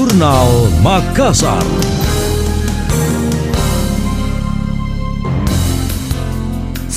Jurnal Makassar.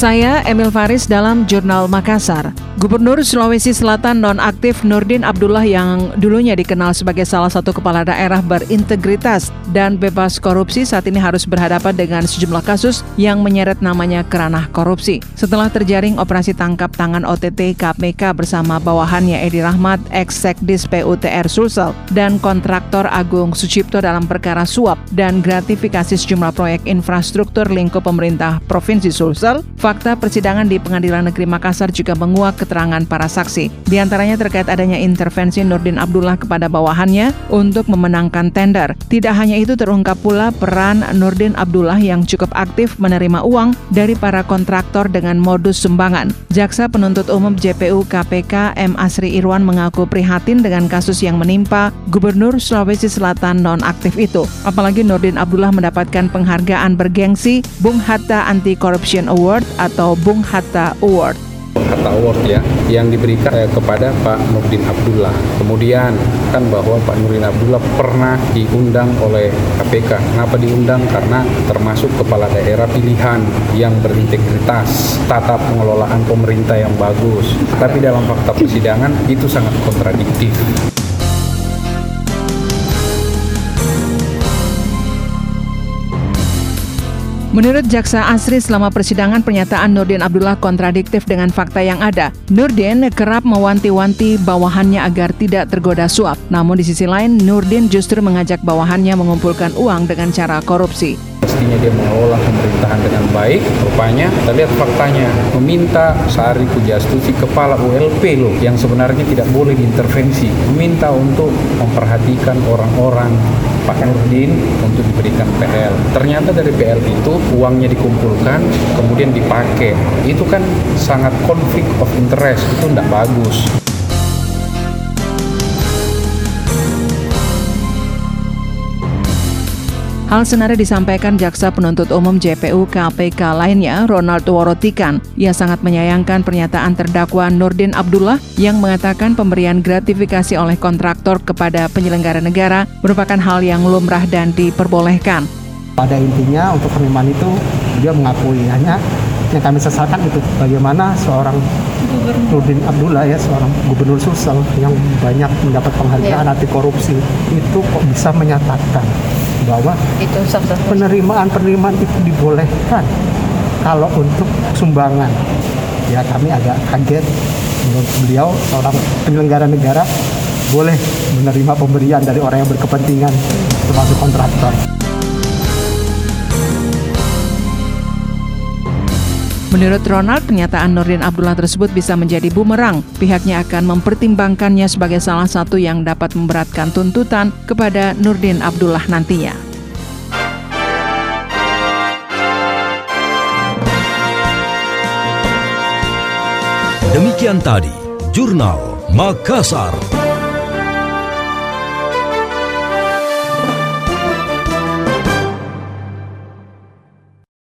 Saya Emil Faris dalam Jurnal Makassar. Gubernur Sulawesi Selatan nonaktif Nurdin Abdullah yang dulunya dikenal sebagai salah satu kepala daerah berintegritas dan bebas korupsi saat ini harus berhadapan dengan sejumlah kasus yang menyeret namanya keranah korupsi. Setelah terjaring operasi tangkap tangan OTT KPK bersama bawahannya Edi Rahmat, ex-sekdis PUTR Sulsel, dan kontraktor Agung Sucipto dalam perkara suap dan gratifikasi sejumlah proyek infrastruktur lingkup pemerintah Provinsi Sulsel, fakta persidangan di Pengadilan Negeri Makassar juga menguak keterangan para saksi. Di antaranya terkait adanya intervensi Nurdin Abdullah kepada bawahannya untuk memenangkan tender. Tidak hanya itu terungkap pula peran Nurdin Abdullah yang cukup aktif menerima uang dari para kontraktor dengan modus sumbangan. Jaksa penuntut umum JPU KPK M. Asri Irwan mengaku prihatin dengan kasus yang menimpa Gubernur Sulawesi Selatan nonaktif itu. Apalagi Nurdin Abdullah mendapatkan penghargaan bergengsi Bung Hatta Anti Corruption Award atau Bung Hatta Award. Hatta Award ya yang diberikan eh, kepada Pak Nurdin Abdullah. Kemudian kan bahwa Pak Nurdin Abdullah pernah diundang oleh KPK. Kenapa diundang? Karena termasuk kepala daerah pilihan yang berintegritas, tata pengelolaan pemerintah yang bagus. Tapi dalam fakta persidangan itu sangat kontradiktif. Menurut Jaksa Asri selama persidangan pernyataan Nurdin Abdullah kontradiktif dengan fakta yang ada. Nurdin kerap mewanti-wanti bawahannya agar tidak tergoda suap. Namun di sisi lain, Nurdin justru mengajak bawahannya mengumpulkan uang dengan cara korupsi. Mestinya dia mengelola pemerintahan dengan baik, rupanya kita lihat faktanya meminta Sari Pujastuti kepala ULP loh yang sebenarnya tidak boleh diintervensi, meminta untuk memperhatikan orang-orang Pak Nurdin untuk diberikan PL. Ternyata dari PL itu uangnya dikumpulkan, kemudian dipakai. Itu kan sangat konflik of interest, itu tidak bagus. Hal senada disampaikan Jaksa Penuntut Umum JPU KPK lainnya, Ronald Worotikan. Ia sangat menyayangkan pernyataan terdakwa Nurdin Abdullah yang mengatakan pemberian gratifikasi oleh kontraktor kepada penyelenggara negara merupakan hal yang lumrah dan diperbolehkan. Pada intinya untuk penerimaan itu dia mengakui hanya yang kami sesalkan itu bagaimana seorang Nurdin Abdullah ya seorang gubernur Sulsel yang banyak mendapat penghargaan anti korupsi itu kok bisa menyatakan bahwa itu penerimaan-penerimaan itu dibolehkan kalau untuk sumbangan. Ya kami agak kaget menurut beliau seorang penyelenggara negara boleh menerima pemberian dari orang yang berkepentingan termasuk kontraktor. Menurut Ronald, pernyataan Nurdin Abdullah tersebut bisa menjadi bumerang. Pihaknya akan mempertimbangkannya sebagai salah satu yang dapat memberatkan tuntutan kepada Nurdin Abdullah nantinya. Demikian tadi, Jurnal Makassar.